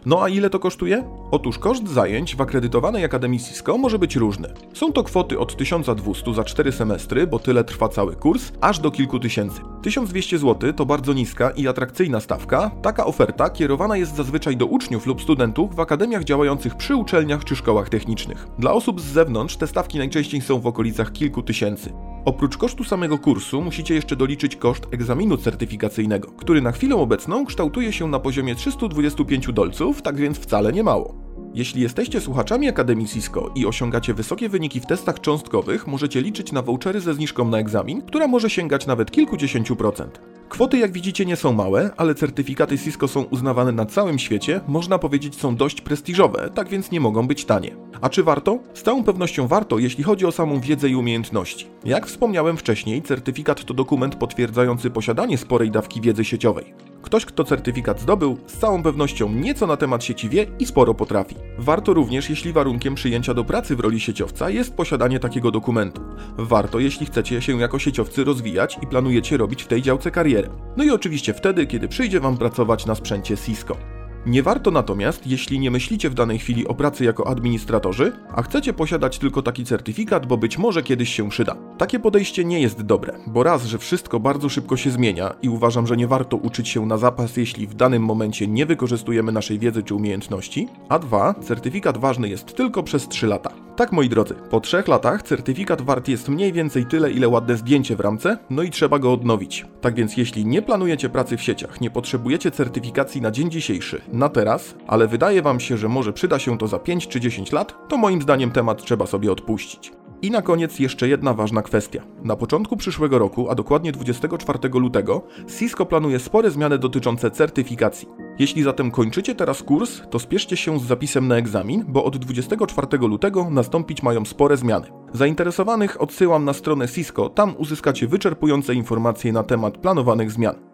No a ile to kosztuje? Otóż koszt zajęć w akredytowanej Akademii Cisco może być różny. Są to kwoty od 1200 za 4 semestry, bo tyle trwa cały kurs, aż do kilku tysięcy. 1200 zł to bardzo niska i atrakcyjna stawka. Taka oferta kierowana jest zazwyczaj do uczniów lub studentów w akademiach działających przy uczelniach czy szkołach technicznych. Dla osób z zewnątrz te stawki najczęściej są w okolicach kilku tysięcy. Oprócz kosztu samego kursu musicie jeszcze doliczyć koszt egzaminu certyfikacyjnego, który na chwilę obecną kształtuje się na poziomie 325 dolców, tak więc wcale nie mało. Jeśli jesteście słuchaczami Akademii Cisco i osiągacie wysokie wyniki w testach cząstkowych, możecie liczyć na vouchery ze zniżką na egzamin, która może sięgać nawet kilkudziesięciu procent. Kwoty, jak widzicie, nie są małe, ale certyfikaty Cisco są uznawane na całym świecie, można powiedzieć są dość prestiżowe, tak więc nie mogą być tanie. A czy warto? Z całą pewnością warto, jeśli chodzi o samą wiedzę i umiejętności. Jak wspomniałem wcześniej, certyfikat to dokument potwierdzający posiadanie sporej dawki wiedzy sieciowej. Ktoś, kto certyfikat zdobył, z całą pewnością nieco na temat sieci wie i sporo potrafi. Warto również, jeśli warunkiem przyjęcia do pracy w roli sieciowca jest posiadanie takiego dokumentu. Warto, jeśli chcecie się jako sieciowcy rozwijać i planujecie robić w tej działce karierę. No i oczywiście wtedy, kiedy przyjdzie Wam pracować na sprzęcie Cisco. Nie warto natomiast, jeśli nie myślicie w danej chwili o pracy jako administratorzy, a chcecie posiadać tylko taki certyfikat, bo być może kiedyś się przyda. Takie podejście nie jest dobre, bo raz, że wszystko bardzo szybko się zmienia i uważam, że nie warto uczyć się na zapas, jeśli w danym momencie nie wykorzystujemy naszej wiedzy czy umiejętności, a dwa, certyfikat ważny jest tylko przez 3 lata. Tak moi drodzy, po 3 latach certyfikat wart jest mniej więcej tyle, ile ładne zdjęcie w ramce, no i trzeba go odnowić. Tak więc jeśli nie planujecie pracy w sieciach, nie potrzebujecie certyfikacji na dzień dzisiejszy, na teraz, ale wydaje Wam się, że może przyda się to za 5 czy 10 lat, to moim zdaniem temat trzeba sobie odpuścić. I na koniec jeszcze jedna ważna kwestia. Na początku przyszłego roku, a dokładnie 24 lutego, Cisco planuje spore zmiany dotyczące certyfikacji. Jeśli zatem kończycie teraz kurs, to spieszcie się z zapisem na egzamin, bo od 24 lutego nastąpić mają spore zmiany. Zainteresowanych odsyłam na stronę Cisco, tam uzyskacie wyczerpujące informacje na temat planowanych zmian.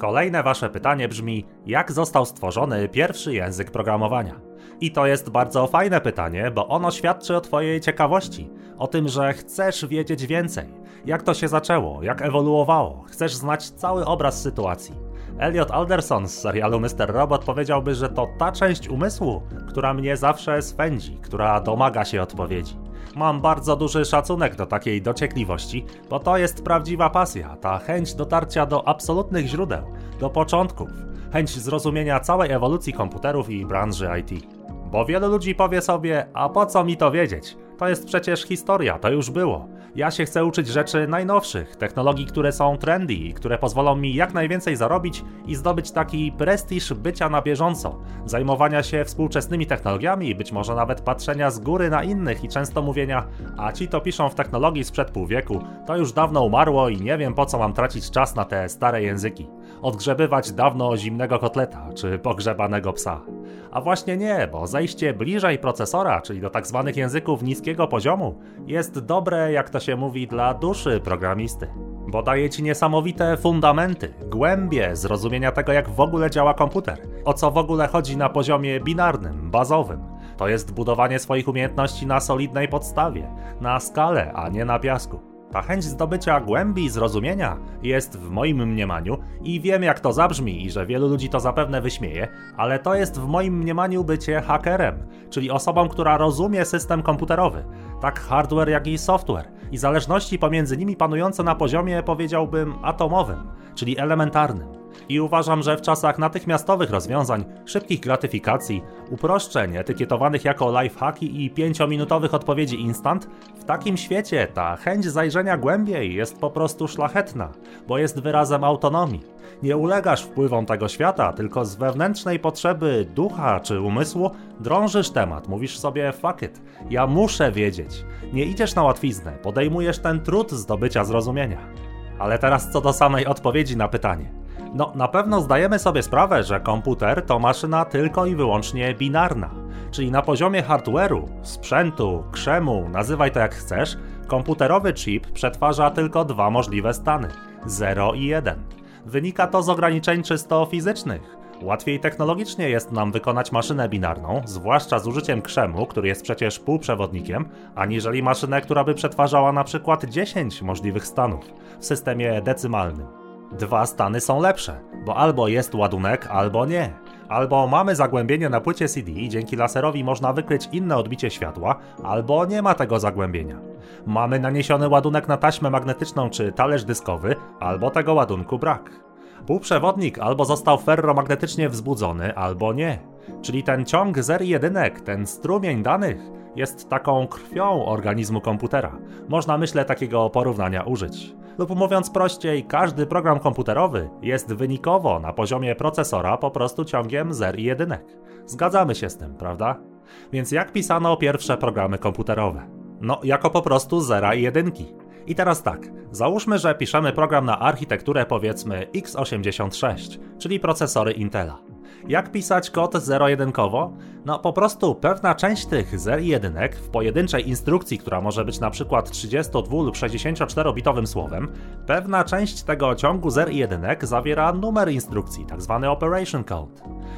Kolejne wasze pytanie brzmi: jak został stworzony pierwszy język programowania? I to jest bardzo fajne pytanie, bo ono świadczy o twojej ciekawości, o tym, że chcesz wiedzieć więcej. Jak to się zaczęło, jak ewoluowało, chcesz znać cały obraz sytuacji. Elliot Alderson z serialu Mr. Robot powiedziałby, że to ta część umysłu, która mnie zawsze swędzi, która domaga się odpowiedzi. Mam bardzo duży szacunek do takiej dociekliwości, bo to jest prawdziwa pasja, ta chęć dotarcia do absolutnych źródeł, do początków, chęć zrozumienia całej ewolucji komputerów i branży IT. Bo wielu ludzi powie sobie, a po co mi to wiedzieć? To jest przecież historia, to już było. Ja się chcę uczyć rzeczy najnowszych, technologii, które są trendy i które pozwolą mi jak najwięcej zarobić i zdobyć taki prestiż bycia na bieżąco, zajmowania się współczesnymi technologiami być może nawet patrzenia z góry na innych i często mówienia, a ci to piszą w technologii sprzed pół wieku, to już dawno umarło i nie wiem po co mam tracić czas na te stare języki. Odgrzebywać dawno zimnego kotleta czy pogrzebanego psa. A właśnie nie, bo zejście bliżej procesora, czyli do tak zwanych języków niskiego poziomu, jest dobre, jak to się mówi, dla duszy programisty. Bo daje ci niesamowite fundamenty, głębie zrozumienia tego, jak w ogóle działa komputer, o co w ogóle chodzi na poziomie binarnym, bazowym. To jest budowanie swoich umiejętności na solidnej podstawie, na skalę, a nie na piasku. Ta chęć zdobycia głębi zrozumienia jest w moim mniemaniu i wiem jak to zabrzmi i że wielu ludzi to zapewne wyśmieje, ale to jest w moim mniemaniu bycie hakerem, czyli osobą, która rozumie system komputerowy, tak hardware jak i software i zależności pomiędzy nimi panujące na poziomie powiedziałbym atomowym, czyli elementarnym. I uważam, że w czasach natychmiastowych rozwiązań, szybkich gratyfikacji, uproszczeń etykietowanych jako lifehacki i 5-minutowych odpowiedzi instant, w takim świecie ta chęć zajrzenia głębiej jest po prostu szlachetna, bo jest wyrazem autonomii. Nie ulegasz wpływom tego świata, tylko z wewnętrznej potrzeby ducha czy umysłu drążysz temat, mówisz sobie fuck it, ja muszę wiedzieć. Nie idziesz na łatwiznę, podejmujesz ten trud zdobycia zrozumienia. Ale teraz co do samej odpowiedzi na pytanie. No, na pewno zdajemy sobie sprawę, że komputer to maszyna tylko i wyłącznie binarna. Czyli na poziomie hardware'u, sprzętu, krzemu, nazywaj to jak chcesz, komputerowy chip przetwarza tylko dwa możliwe stany 0 i 1. Wynika to z ograniczeń czysto fizycznych. Łatwiej technologicznie jest nam wykonać maszynę binarną, zwłaszcza z użyciem krzemu, który jest przecież półprzewodnikiem, aniżeli maszynę, która by przetwarzała na przykład 10 możliwych stanów w systemie decymalnym. Dwa stany są lepsze, bo albo jest ładunek, albo nie. Albo mamy zagłębienie na płycie CD i dzięki laserowi można wykryć inne odbicie światła, albo nie ma tego zagłębienia. Mamy naniesiony ładunek na taśmę magnetyczną czy talerz dyskowy, albo tego ładunku brak. Półprzewodnik albo został ferromagnetycznie wzbudzony, albo nie. Czyli ten ciąg zer jedynek, ten strumień danych jest taką krwią organizmu komputera. Można myślę takiego porównania użyć. Lub mówiąc prościej, każdy program komputerowy jest wynikowo na poziomie procesora po prostu ciągiem zer i jedynek. Zgadzamy się z tym, prawda? Więc jak pisano pierwsze programy komputerowe? No, jako po prostu zera i jedynki. I teraz tak, załóżmy, że piszemy program na architekturę powiedzmy x86, czyli procesory Intela. Jak pisać kod zero-jedynkowo? No po prostu pewna część tych zer i jedynek w pojedynczej instrukcji, która może być na przykład 32 lub 64-bitowym słowem, pewna część tego ciągu zer i jedynek zawiera numer instrukcji. Tak operation code.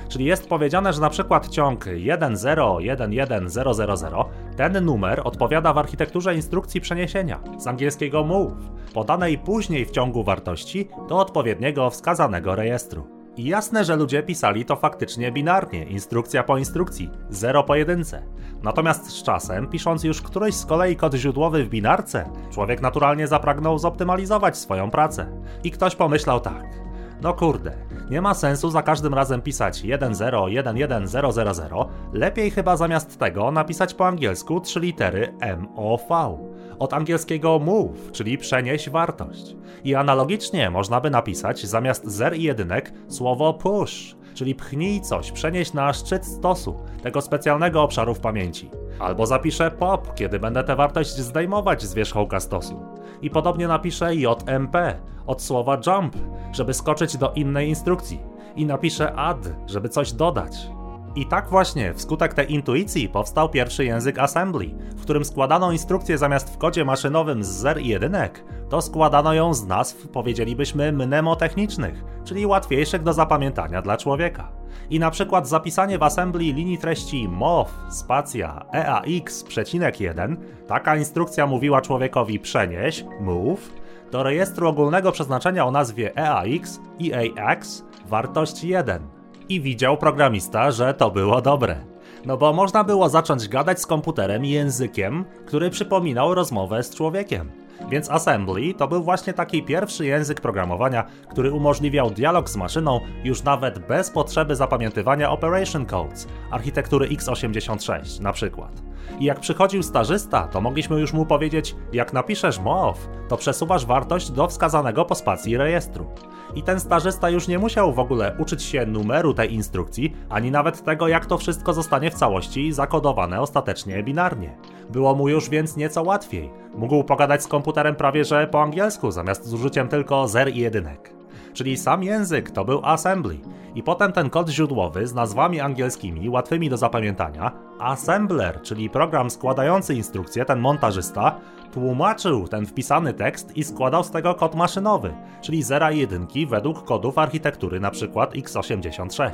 Czyli jest powiedziane, że na przykład ciąg 10111000, ten numer odpowiada w architekturze instrukcji przeniesienia z angielskiego move, podanej później w ciągu wartości do odpowiedniego wskazanego rejestru. I jasne, że ludzie pisali to faktycznie binarnie, instrukcja po instrukcji, zero po jedynce. Natomiast z czasem, pisząc już któryś z kolei kod źródłowy w binarce, człowiek naturalnie zapragnął zoptymalizować swoją pracę. I ktoś pomyślał tak. No kurde, nie ma sensu za każdym razem pisać 10111000, lepiej chyba zamiast tego napisać po angielsku trzy litery MOV od angielskiego move, czyli przenieś wartość. I analogicznie można by napisać zamiast zer i jedynek słowo push, czyli pchnij coś, przenieś na szczyt stosu, tego specjalnego obszaru w pamięci. Albo zapiszę pop, kiedy będę tę wartość zdejmować z wierzchołka stosu. I podobnie napiszę JMP, od słowa jump, żeby skoczyć do innej instrukcji. I napiszę add, żeby coś dodać. I tak właśnie, wskutek tej intuicji powstał pierwszy język assembly, w którym składano instrukcję zamiast w kodzie maszynowym z zer i jedynek, to składano ją z nazw, powiedzielibyśmy, mnemotechnicznych, czyli łatwiejszych do zapamiętania dla człowieka. I na przykład zapisanie w assembly linii treści MOV, spacja, EAX, przecinek 1, taka instrukcja mówiła człowiekowi przenieś, move, do rejestru ogólnego przeznaczenia o nazwie EAX, EAX, wartość 1 i widział programista, że to było dobre. No bo można było zacząć gadać z komputerem językiem, który przypominał rozmowę z człowiekiem. Więc assembly to był właśnie taki pierwszy język programowania, który umożliwiał dialog z maszyną już nawet bez potrzeby zapamiętywania operation codes, architektury x86 na przykład. I jak przychodził stażysta, to mogliśmy już mu powiedzieć, jak napiszesz MOV, to przesuwasz wartość do wskazanego po spacji rejestru. I ten stażysta już nie musiał w ogóle uczyć się numeru tej instrukcji, ani nawet tego, jak to wszystko zostanie w całości zakodowane ostatecznie binarnie. Było mu już więc nieco łatwiej. Mógł pogadać z komputerem prawie że po angielsku, zamiast z użyciem tylko zer i jedynek czyli sam język to był assembly. I potem ten kod źródłowy z nazwami angielskimi łatwymi do zapamiętania, assembler, czyli program składający instrukcje, ten montażysta, tłumaczył ten wpisany tekst i składał z tego kod maszynowy, czyli zera i jedynki według kodów architektury np. x86.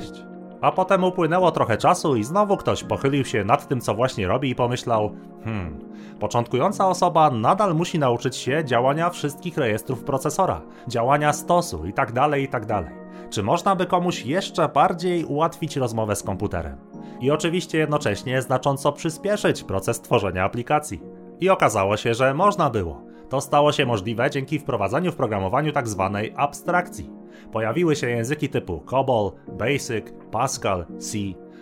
A potem upłynęło trochę czasu i znowu ktoś pochylił się nad tym, co właśnie robi i pomyślał: Hmm, początkująca osoba nadal musi nauczyć się działania wszystkich rejestrów procesora, działania stosu itd., tak itd. Tak Czy można by komuś jeszcze bardziej ułatwić rozmowę z komputerem? I oczywiście jednocześnie znacząco przyspieszyć proces tworzenia aplikacji. I okazało się, że można było. To stało się możliwe dzięki wprowadzaniu w programowaniu tzw. Tak abstrakcji. Pojawiły się języki typu COBOL, BASIC, Pascal, C.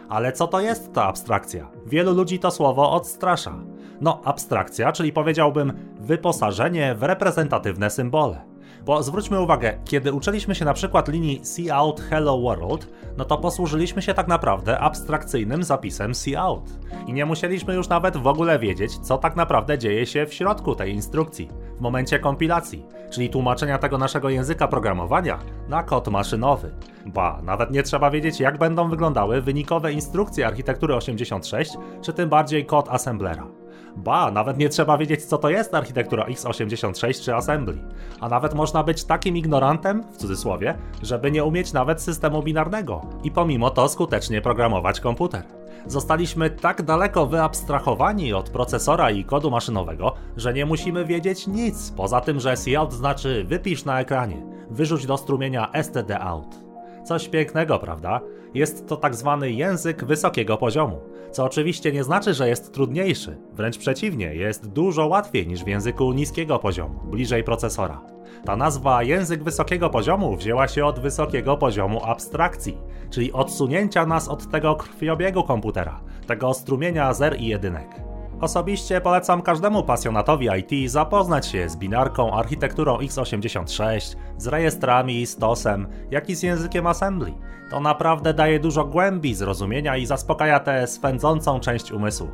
Ale co to jest ta abstrakcja? Wielu ludzi to słowo odstrasza. No, abstrakcja, czyli powiedziałbym wyposażenie w reprezentatywne symbole. Bo zwróćmy uwagę, kiedy uczyliśmy się na przykład linii See Out Hello World, no to posłużyliśmy się tak naprawdę abstrakcyjnym zapisem See Out. I nie musieliśmy już nawet w ogóle wiedzieć, co tak naprawdę dzieje się w środku tej instrukcji. w momencie kompilacji, czyli tłumaczenia tego naszego języka programowania na kod maszynowy. Ba, nawet nie trzeba wiedzieć, jak będą wyglądały wynikowe instrukcje architektury 86, czy tym bardziej kod assemblera. Ba, nawet nie trzeba wiedzieć, co to jest architektura x86 czy assembly. A nawet można być takim ignorantem, w cudzysłowie, żeby nie umieć nawet systemu binarnego i pomimo to skutecznie programować komputer. Zostaliśmy tak daleko wyabstrahowani od procesora i kodu maszynowego, że nie musimy wiedzieć nic, poza tym, że cout znaczy wypisz na ekranie, wyrzuć do strumienia stdout. Coś pięknego, prawda? Jest to tak zwany język wysokiego poziomu, co oczywiście nie znaczy, że jest trudniejszy, wręcz przeciwnie, jest dużo łatwiej niż w języku niskiego poziomu, bliżej procesora. Ta nazwa język wysokiego poziomu wzięła się od wysokiego poziomu abstrakcji, czyli odsunięcia nas od tego krwiobiegu komputera, tego strumienia zer i jedynek. Osobiście polecam każdemu pasjonatowi IT zapoznać się z binarką, architekturą x86, z rejestrami, stosem, jak i z językiem assembly. To naprawdę daje dużo głębi zrozumienia i zaspokaja tę swędzącą część umysłu.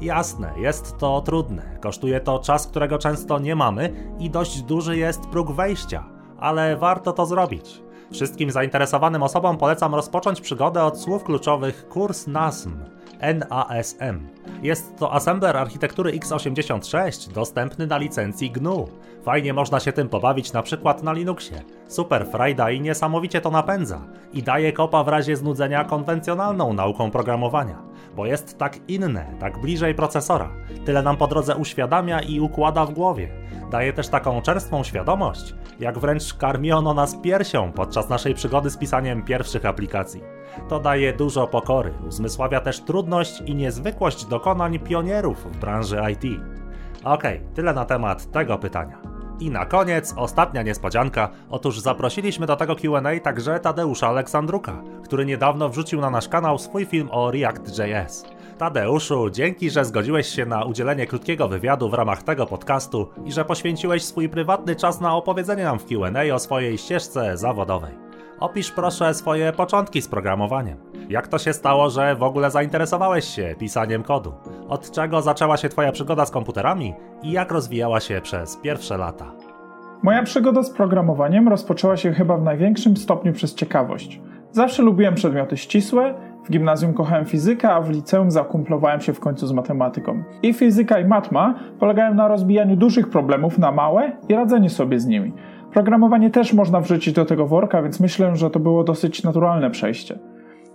Jasne, jest to trudne, kosztuje to czas, którego często nie mamy i dość duży jest próg wejścia, ale warto to zrobić. Wszystkim zainteresowanym osobom polecam rozpocząć przygodę od słów kluczowych kurs NASM NASM. Jest to assembler architektury x86 dostępny na licencji GNU. Fajnie można się tym pobawić na przykład na Linuxie. Super frajda i niesamowicie to napędza i daje kopa w razie znudzenia konwencjonalną nauką programowania, bo jest tak inne, tak bliżej procesora. Tyle nam po drodze uświadamia i układa w głowie. Daje też taką czerstwą świadomość, jak wręcz karmiono nas piersią podczas naszej przygody z pisaniem pierwszych aplikacji. To daje dużo pokory, uzmysławia też trudność i niezwykłość dokonań pionierów w branży IT. Okej, okay, tyle na temat tego pytania. I na koniec ostatnia niespodzianka. Otóż zaprosiliśmy do tego QA także Tadeusza Aleksandruka, który niedawno wrzucił na nasz kanał swój film o React.js. Tadeuszu, dzięki, że zgodziłeś się na udzielenie krótkiego wywiadu w ramach tego podcastu i że poświęciłeś swój prywatny czas na opowiedzenie nam w QA o swojej ścieżce zawodowej. Opisz proszę swoje początki z programowaniem. Jak to się stało, że w ogóle zainteresowałeś się pisaniem kodu? Od czego zaczęła się Twoja przygoda z komputerami i jak rozwijała się przez pierwsze lata? Moja przygoda z programowaniem rozpoczęła się chyba w największym stopniu przez ciekawość. Zawsze lubiłem przedmioty ścisłe, w gimnazjum kochałem fizykę, a w liceum zakumplowałem się w końcu z matematyką. I fizyka i matma polegają na rozbijaniu dużych problemów na małe i radzeniu sobie z nimi. Programowanie też można wrzucić do tego worka, więc myślę, że to było dosyć naturalne przejście.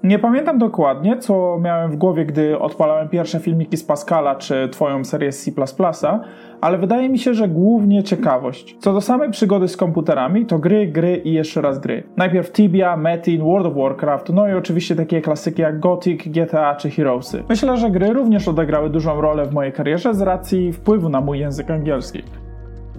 Nie pamiętam dokładnie, co miałem w głowie, gdy odpalałem pierwsze filmiki z Pascala czy twoją serię C++, ale wydaje mi się, że głównie ciekawość. Co do samej przygody z komputerami, to gry, gry i jeszcze raz gry. Najpierw Tibia, Metin, World of Warcraft, no i oczywiście takie klasyki jak Gothic, GTA czy Heroesy. Myślę, że gry również odegrały dużą rolę w mojej karierze z racji wpływu na mój język angielski.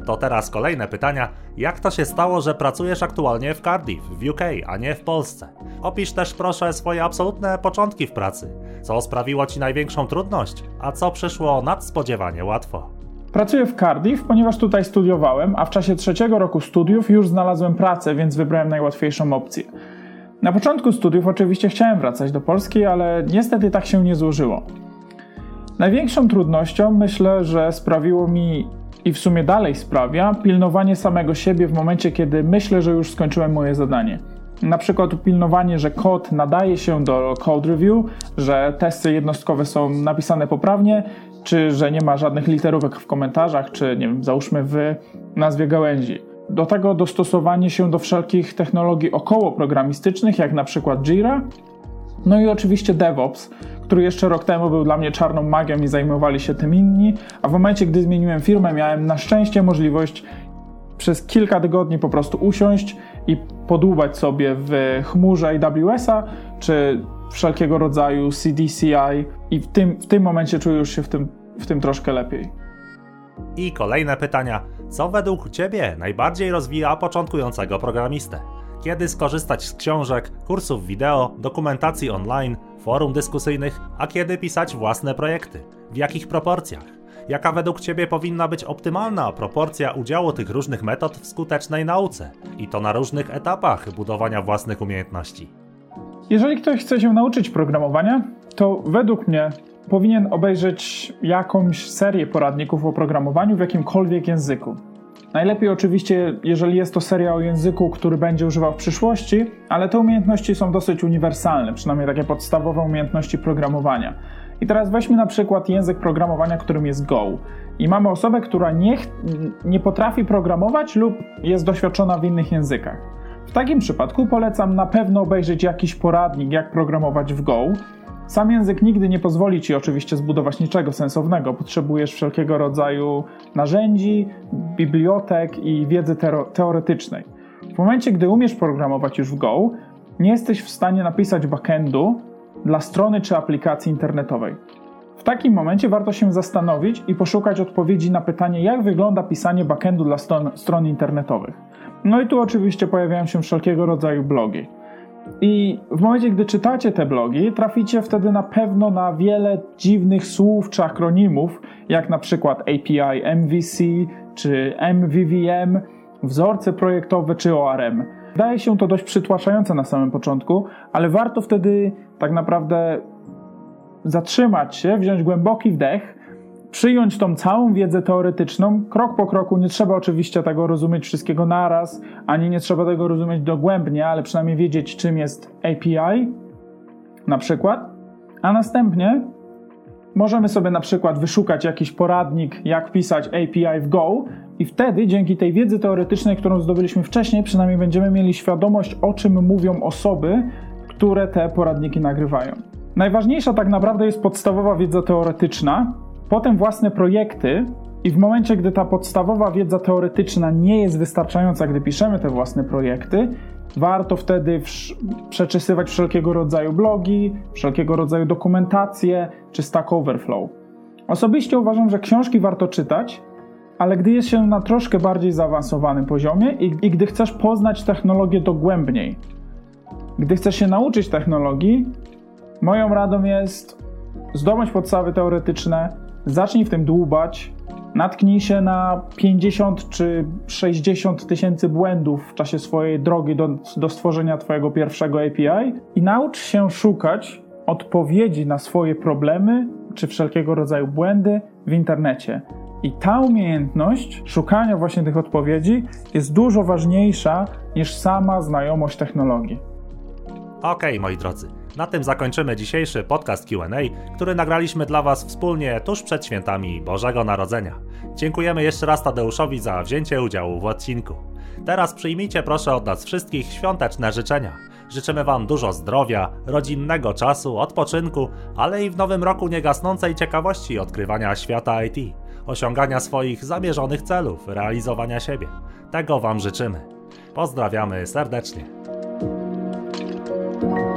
To teraz kolejne pytania. Jak to się stało, że pracujesz aktualnie w Cardiff, w UK, a nie w Polsce? Opisz też proszę swoje absolutne początki w pracy. Co sprawiło ci największą trudność, a co przyszło nadspodziewanie łatwo? Pracuję w Cardiff, ponieważ tutaj studiowałem, a w czasie trzeciego roku studiów już znalazłem pracę, więc wybrałem najłatwiejszą opcję. Na początku studiów oczywiście chciałem wracać do Polski, ale niestety tak się nie złożyło. Największą trudnością myślę, że sprawiło mi i w sumie dalej sprawia pilnowanie samego siebie w momencie, kiedy myślę, że już skończyłem moje zadanie. Na przykład pilnowanie, że kod nadaje się do code review, że testy jednostkowe są napisane poprawnie, czy że nie ma żadnych literówek w komentarzach, czy nie wiem, załóżmy w nazwie gałęzi. Do tego dostosowanie się do wszelkich technologii około programistycznych, jak na przykład Jira. No i oczywiście DevOps, który jeszcze rok temu był dla mnie czarną magią i zajmowali się tym inni, a w momencie, gdy zmieniłem firmę, miałem na szczęście możliwość przez kilka tygodni po prostu usiąść i podłubać sobie w chmurze AWS-a, czy wszelkiego rodzaju CDCI i w tym, w tym momencie czuję już się w tym, w tym troszkę lepiej. I kolejne pytania. Co według Ciebie najbardziej rozwija początkującego programistę? Kiedy skorzystać z książek, kursów wideo, dokumentacji online, forum dyskusyjnych, a kiedy pisać własne projekty? W jakich proporcjach? Jaka według Ciebie powinna być optymalna proporcja udziału tych różnych metod w skutecznej nauce? I to na różnych etapach budowania własnych umiejętności. Jeżeli ktoś chce się nauczyć programowania, to według mnie powinien obejrzeć jakąś serię poradników o programowaniu w jakimkolwiek języku. Najlepiej oczywiście, jeżeli jest to seria o języku, który będzie używał w przyszłości, ale te umiejętności są dosyć uniwersalne, przynajmniej takie podstawowe umiejętności programowania. I teraz weźmy na przykład język programowania, którym jest Go. I mamy osobę, która nie, nie potrafi programować lub jest doświadczona w innych językach. W takim przypadku polecam na pewno obejrzeć jakiś poradnik, jak programować w Go. Sam język nigdy nie pozwoli ci oczywiście zbudować niczego sensownego. Potrzebujesz wszelkiego rodzaju narzędzi, bibliotek i wiedzy teoretycznej. W momencie, gdy umiesz programować już w Go, nie jesteś w stanie napisać backendu dla strony czy aplikacji internetowej. W takim momencie warto się zastanowić i poszukać odpowiedzi na pytanie, jak wygląda pisanie backendu dla stron, stron internetowych. No i tu oczywiście pojawiają się wszelkiego rodzaju blogi. I w momencie, gdy czytacie te blogi, traficie wtedy na pewno na wiele dziwnych słów czy akronimów, jak na przykład API MVC czy MVVM, wzorce projektowe czy ORM. Wydaje się to dość przytłaczające na samym początku, ale warto wtedy tak naprawdę zatrzymać się, wziąć głęboki wdech, przyjąć tą całą wiedzę teoretyczną, krok po kroku. Nie trzeba oczywiście tego rozumieć wszystkiego naraz, ani nie trzeba tego rozumieć dogłębnie, ale przynajmniej wiedzieć, czym jest API, na przykład. A następnie możemy sobie na przykład wyszukać jakiś poradnik, jak pisać API w Go, i wtedy dzięki tej wiedzy teoretycznej, którą zdobyliśmy wcześniej, przynajmniej będziemy mieli świadomość, o czym mówią osoby, które te poradniki nagrywają. Najważniejsza tak naprawdę jest podstawowa wiedza teoretyczna, potem własne projekty, i w momencie, gdy ta podstawowa wiedza teoretyczna nie jest wystarczająca, gdy piszemy te własne projekty, warto wtedy przeczesywać wszelkiego rodzaju blogi, wszelkiego rodzaju dokumentacje czy Stack Overflow. Osobiście uważam, że książki warto czytać, ale gdy jest się na troszkę bardziej zaawansowanym poziomie i, i gdy chcesz poznać technologię dogłębniej, gdy chcesz się nauczyć technologii, moją radą jest zdobądź podstawy teoretyczne, zacznij w tym dłubać, natknij się na 50 czy 60 tysięcy błędów w czasie swojej drogi do, do stworzenia Twojego pierwszego API i naucz się szukać odpowiedzi na swoje problemy czy wszelkiego rodzaju błędy w internecie. I ta umiejętność szukania właśnie tych odpowiedzi jest dużo ważniejsza niż sama znajomość technologii. Okej, okay, moi drodzy. Na tym zakończymy dzisiejszy podcast QA, który nagraliśmy dla Was wspólnie tuż przed świętami Bożego Narodzenia. Dziękujemy jeszcze raz Tadeuszowi za wzięcie udziału w odcinku. Teraz przyjmijcie proszę od nas wszystkich świąteczne życzenia. Życzymy Wam dużo zdrowia, rodzinnego czasu, odpoczynku, ale i w nowym roku niegasnącej ciekawości odkrywania świata IT, osiągania swoich zamierzonych celów, realizowania siebie. Tego Wam życzymy. Pozdrawiamy serdecznie. Thank you.